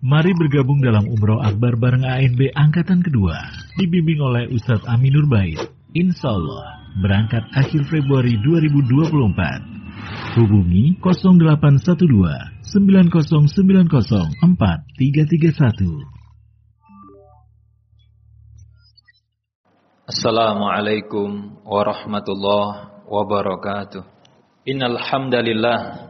Mari bergabung dalam Umroh Akbar bareng ANB Angkatan Kedua. Dibimbing oleh Ustadz Aminur Bait. Insya Allah, berangkat akhir Februari 2024. Hubungi 0812 9090 4331. Assalamualaikum warahmatullahi wabarakatuh. Innal hamdalillah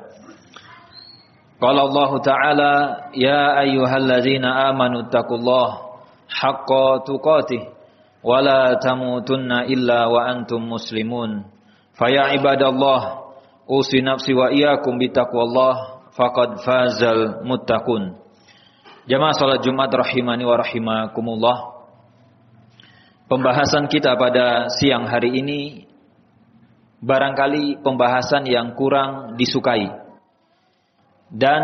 Qala Allah Ta'ala ya ayyuhalladzina amanu taqullaha haqqa tuqatih wa la tamutunna illa wa antum muslimun. Faya ibadallah usi nafsi wa iyyakum bitaqwallah faqad fazal muttaqun. Jamaah salat Jumat rahimani wa rahimakumullah. Pembahasan kita pada siang hari ini barangkali pembahasan yang kurang disukai dan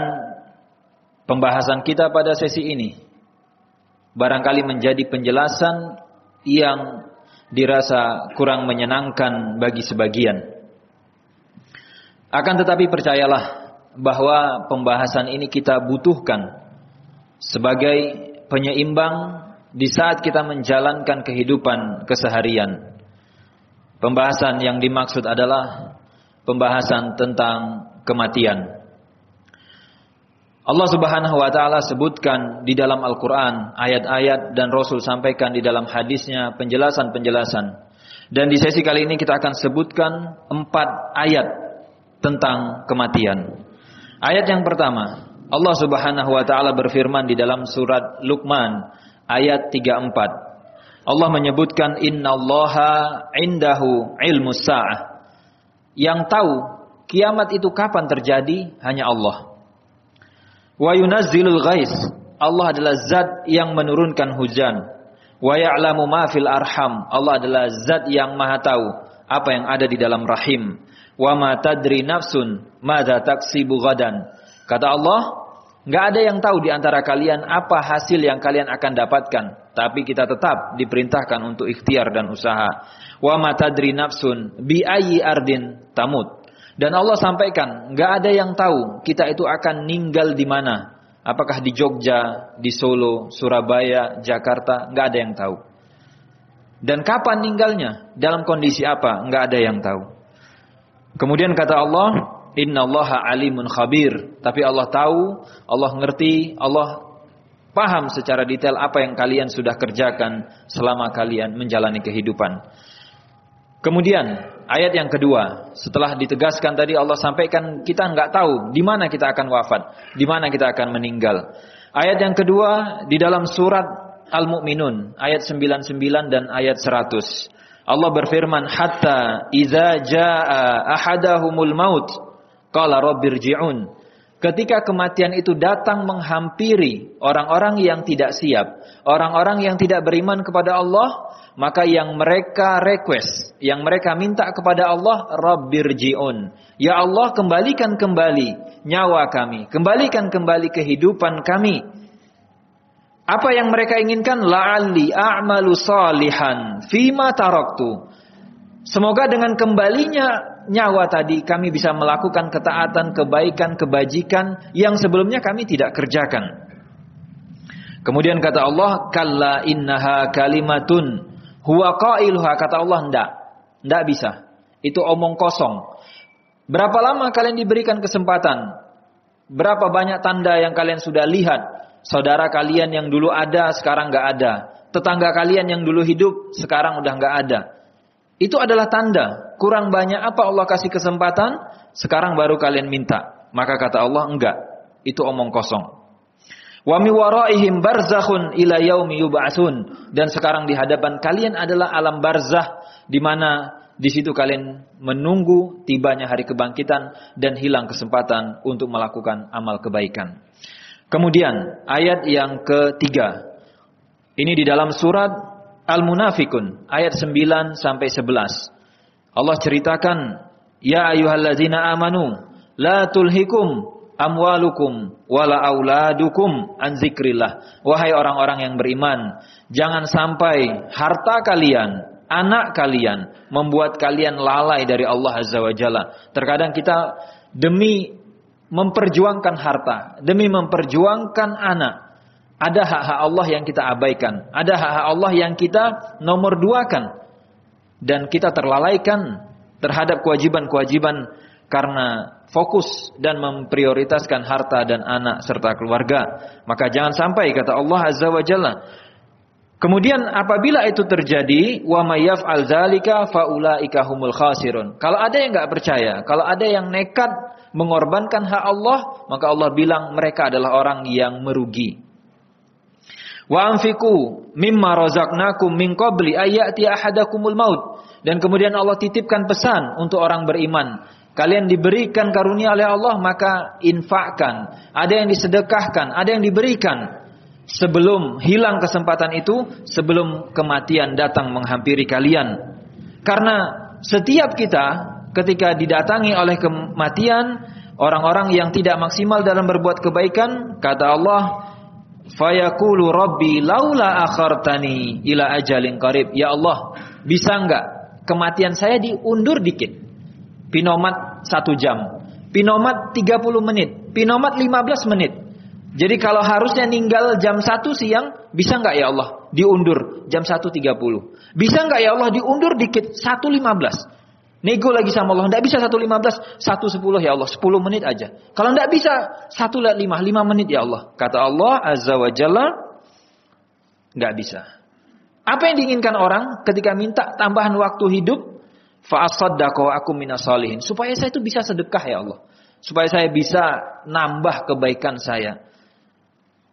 pembahasan kita pada sesi ini barangkali menjadi penjelasan yang dirasa kurang menyenangkan bagi sebagian. Akan tetapi percayalah bahwa pembahasan ini kita butuhkan sebagai penyeimbang di saat kita menjalankan kehidupan keseharian. Pembahasan yang dimaksud adalah pembahasan tentang kematian. Allah Subhanahu wa taala sebutkan di dalam Al-Qur'an ayat-ayat dan Rasul sampaikan di dalam hadisnya penjelasan-penjelasan. Dan di sesi kali ini kita akan sebutkan empat ayat tentang kematian. Ayat yang pertama, Allah Subhanahu wa taala berfirman di dalam surat Luqman ayat 34. Allah menyebutkan innallaha indahu ilmus sa'ah. Yang tahu kiamat itu kapan terjadi hanya Allah. Wa yunazzilul ghais. Allah adalah zat yang menurunkan hujan. Wa ya'lamu ma fil arham. Allah adalah zat yang maha tahu apa yang ada di dalam rahim. Wa ma tadri nafsun madza taksibu gadan. Kata Allah, enggak ada yang tahu di antara kalian apa hasil yang kalian akan dapatkan, tapi kita tetap diperintahkan untuk ikhtiar dan usaha. Wa ma tadri nafsun bi ayyi ardin tamut. Dan Allah sampaikan, nggak ada yang tahu kita itu akan ninggal di mana. Apakah di Jogja, di Solo, Surabaya, Jakarta, nggak ada yang tahu. Dan kapan ninggalnya, dalam kondisi apa, nggak ada yang tahu. Kemudian kata Allah, Inna Allah alimun khabir. Tapi Allah tahu, Allah ngerti, Allah paham secara detail apa yang kalian sudah kerjakan selama kalian menjalani kehidupan. Kemudian ayat yang kedua, setelah ditegaskan tadi Allah sampaikan kita nggak tahu di mana kita akan wafat, di mana kita akan meninggal. Ayat yang kedua di dalam surat Al-Mu'minun ayat 99 dan ayat 100. Allah berfirman hatta idza jaa ahadahumul maut qala rabbirji'un. Ketika kematian itu datang menghampiri orang-orang yang tidak siap, orang-orang yang tidak beriman kepada Allah, maka yang mereka request, yang mereka minta kepada Allah, Rabbirji'un. Ya Allah, kembalikan kembali nyawa kami, kembalikan kembali kehidupan kami. Apa yang mereka inginkan? La'alli a'malu salihan fima taraktu. Semoga dengan kembalinya nyawa tadi kami bisa melakukan ketaatan, kebaikan, kebajikan yang sebelumnya kami tidak kerjakan. Kemudian kata Allah, kalla innaha kalimatun Huwa qailuha kata Allah ndak. Ndak bisa. Itu omong kosong. Berapa lama kalian diberikan kesempatan? Berapa banyak tanda yang kalian sudah lihat? Saudara kalian yang dulu ada sekarang nggak ada. Tetangga kalian yang dulu hidup sekarang udah nggak ada. Itu adalah tanda. Kurang banyak apa Allah kasih kesempatan? Sekarang baru kalian minta. Maka kata Allah enggak. Itu omong kosong. Wa mi waraihim barzakhun ila. Dan sekarang di hadapan kalian adalah alam barzah di mana di situ kalian menunggu tibanya hari kebangkitan dan hilang kesempatan untuk melakukan amal kebaikan. Kemudian ayat yang ketiga. Ini di dalam surat Al-Munafikun ayat 9 sampai 11. Allah ceritakan, "Ya ayyuhalladzina amanu, la tulhikum amwalukum wala auladukum an zikrillah." Wahai orang-orang yang beriman, jangan sampai harta kalian, anak kalian membuat kalian lalai dari Allah Azza wa Jalla. Terkadang kita demi memperjuangkan harta, demi memperjuangkan anak, ada hak-hak Allah yang kita abaikan, ada hak-hak Allah yang kita nomor duakan, dan kita terlalaikan terhadap kewajiban-kewajiban karena fokus dan memprioritaskan harta dan anak serta keluarga. Maka jangan sampai kata Allah Azza wa Jalla, Kemudian apabila itu terjadi, wa mayaf al zalika faulaika humul khasirun. Kalau ada yang nggak percaya, kalau ada yang nekat mengorbankan hak Allah, maka Allah bilang mereka adalah orang yang merugi. Wa anfiku mimma razaqnakum min qabli ayati ahadakumul maut. Dan kemudian Allah titipkan pesan untuk orang beriman. Kalian diberikan karunia oleh Allah, maka infakkan. Ada yang disedekahkan, ada yang diberikan sebelum hilang kesempatan itu, sebelum kematian datang menghampiri kalian. Karena setiap kita ketika didatangi oleh kematian, orang-orang yang tidak maksimal dalam berbuat kebaikan, kata Allah, fayaqulu rabbi laula akhartani ila ajalin qarib. Ya Allah, bisa enggak kematian saya diundur dikit? Pinomat satu jam, pinomat 30 menit, pinomat 15 menit. Jadi kalau harusnya ninggal jam 1 siang, bisa nggak ya Allah diundur jam 1.30? Bisa nggak ya Allah diundur dikit 1.15? Nego lagi sama Allah, nggak bisa 1.15, 1.10 ya Allah, 10 menit aja. Kalau nggak bisa 1.5, 5 menit ya Allah. Kata Allah Azza wa Jalla, nggak bisa. Apa yang diinginkan orang ketika minta tambahan waktu hidup? Fa'asaddaqo aku minasalihin. Supaya saya itu bisa sedekah ya Allah. Supaya saya bisa nambah kebaikan saya.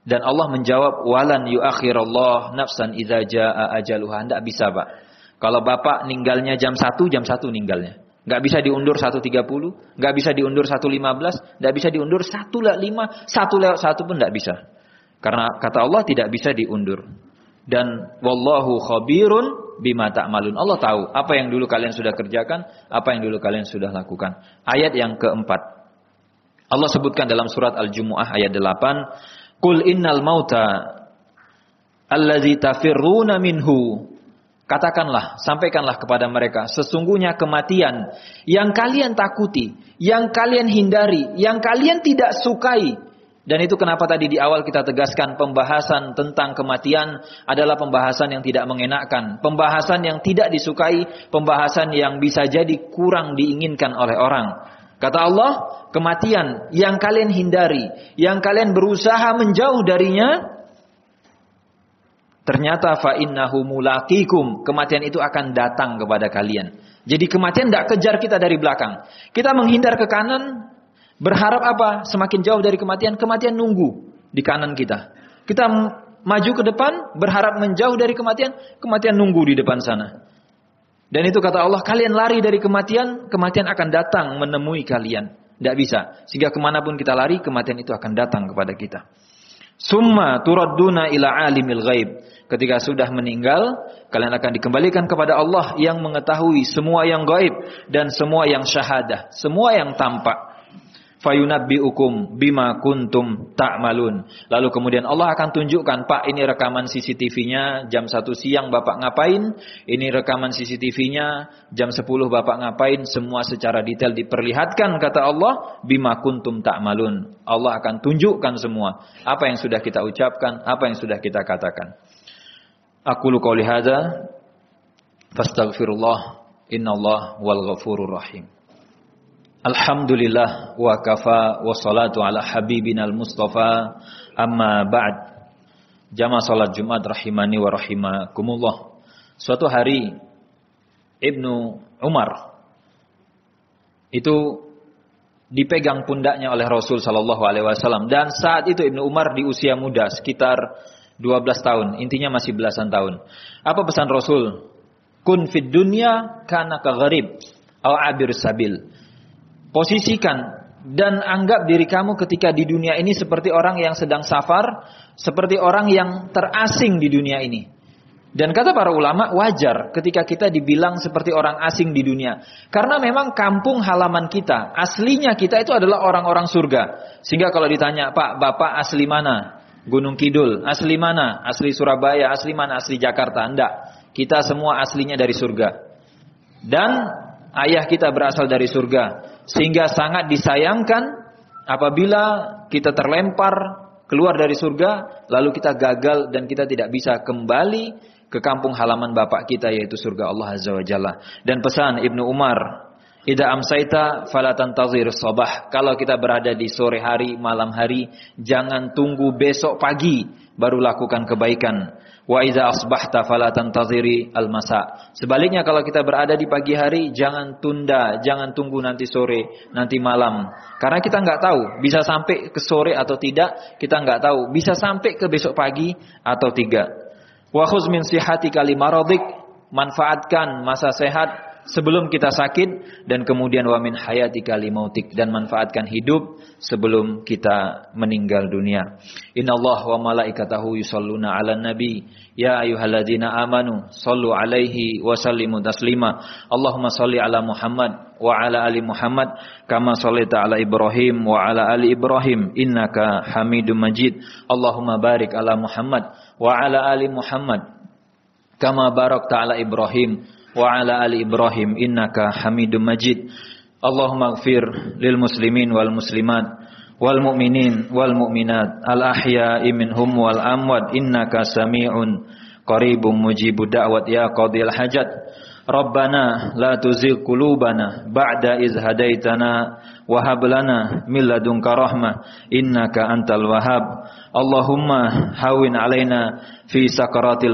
Dan Allah menjawab walan yuakhirallah nafsan idza jaa ajaluha. Enggak bisa, Pak. Kalau Bapak ninggalnya jam 1, jam 1 ninggalnya. Enggak bisa diundur 1.30, enggak bisa diundur 1.15, enggak bisa diundur 1 lewat 5, 1 lewat 1 pun enggak bisa. Karena kata Allah tidak bisa diundur. Dan wallahu khabirun bima ta'malun. Allah tahu apa yang dulu kalian sudah kerjakan, apa yang dulu kalian sudah lakukan. Ayat yang keempat. Allah sebutkan dalam surat Al-Jumu'ah ayat 8, Qul innal mauta allazi tafirruna minhu. Katakanlah, sampaikanlah kepada mereka, sesungguhnya kematian yang kalian takuti, yang kalian hindari, yang kalian tidak sukai. Dan itu kenapa tadi di awal kita tegaskan pembahasan tentang kematian adalah pembahasan yang tidak mengenakkan, pembahasan yang tidak disukai, pembahasan yang bisa jadi kurang diinginkan oleh orang. Kata Allah, kematian yang kalian hindari, yang kalian berusaha menjauh darinya, ternyata fa innahu mulaqikum. Kematian itu akan datang kepada kalian. Jadi kematian tidak kejar kita dari belakang. Kita menghindar ke kanan, berharap apa? Semakin jauh dari kematian, kematian nunggu di kanan kita. Kita maju ke depan, berharap menjauh dari kematian, kematian nunggu di depan sana. Dan itu kata Allah, kalian lari dari kematian, kematian akan datang menemui kalian. Tidak bisa. Sehingga ke mana pun kita lari, kematian itu akan datang kepada kita. Summa turadduna ila alimil ghaib. Ketika sudah meninggal, kalian akan dikembalikan kepada Allah yang mengetahui semua yang gaib dan semua yang syahadah, semua yang tampak fayunabbiukum bima kuntum ta'malun. Lalu kemudian Allah akan tunjukkan, Pak ini rekaman CCTV-nya jam 1 siang Bapak ngapain? Ini rekaman CCTV-nya jam 10 Bapak ngapain? Semua secara detail diperlihatkan kata Allah, bima kuntum ta'malun. Allah akan tunjukkan semua apa yang sudah kita ucapkan, apa yang sudah kita katakan. Aku lu qauli hadza fastaghfirullah innallaha wal ghafurur rahim. Alhamdulillah wa kafa wa salatu ala habibina al-mustafa amma ba'd. Jamaah salat Jumat rahimani wa rahimakumullah. Suatu hari Ibnu Umar itu dipegang pundaknya oleh Rasul sallallahu alaihi wasallam. Dan saat itu Ibnu Umar di usia muda sekitar 12 tahun. Intinya masih belasan tahun. Apa pesan Rasul? Kun fid dunya kana ka gharib abir sabil Posisikan dan anggap diri kamu ketika di dunia ini seperti orang yang sedang safar, seperti orang yang terasing di dunia ini. Dan kata para ulama wajar ketika kita dibilang seperti orang asing di dunia. Karena memang kampung halaman kita, aslinya kita itu adalah orang-orang surga. Sehingga kalau ditanya, Pak, Bapak asli mana? Gunung Kidul, asli mana? Asli Surabaya, asli mana? Asli Jakarta? Enggak. Kita semua aslinya dari surga. Dan ayah kita berasal dari surga. Sehingga sangat disayangkan apabila kita terlempar keluar dari surga, lalu kita gagal dan kita tidak bisa kembali ke kampung halaman bapak kita yaitu surga Allah Azza wa Jalla. Dan pesan Ibnu Umar, "Idza amsaita fala tantazir sabah." Kalau kita berada di sore hari, malam hari, jangan tunggu besok pagi baru lakukan kebaikan. Wa idza asbahta fala tantaziri al-masa. Sebaliknya kalau kita berada di pagi hari, jangan tunda, jangan tunggu nanti sore, nanti malam. Karena kita nggak tahu bisa sampai ke sore atau tidak, kita nggak tahu bisa sampai ke besok pagi atau tidak. Wa khuz min sihatika limaradik, manfaatkan masa sehat sebelum kita sakit dan kemudian wa min hayatika limautik dan manfaatkan hidup sebelum kita meninggal dunia. Innallaha wa malaikatahu yusalluna 'alan nabi ya ayyuhalladzina amanu sallu 'alaihi wa sallimu taslima. Allahumma salli 'ala Muhammad wa 'ala ali Muhammad kama shallaita 'ala Ibrahim wa 'ala ali Ibrahim innaka Hamidum Majid. Allahumma barik 'ala Muhammad wa ala ali Muhammad kama barakta ala Ibrahim wa ala ali Ibrahim innaka Hamidum Majid. Allahumma ighfir lil muslimin wal muslimat wal mu'minin wal mu'minat al ahya'i minhum wal amwat innaka sami'un qaribum mujibud da'wat ya qadil hajat. Rabbana la tuzigh qulubana ba'da iz hadaitana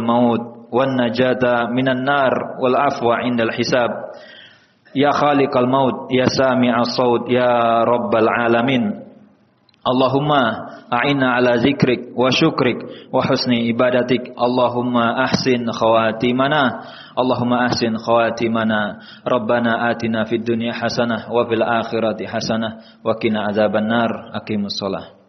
maut والنجاة من النار والعفو عند الحساب. يا خالق الموت يا سامع الصوت يا رب العالمين. اللهم أعنا على ذكرك وشكرك وحسن عبادتك. اللهم أحسن خواتمنا اللهم أحسن خواتمنا ربنا آتنا في الدنيا حسنة وفي الآخرة حسنة. وقنا عذاب النار. أقيم الصلاة.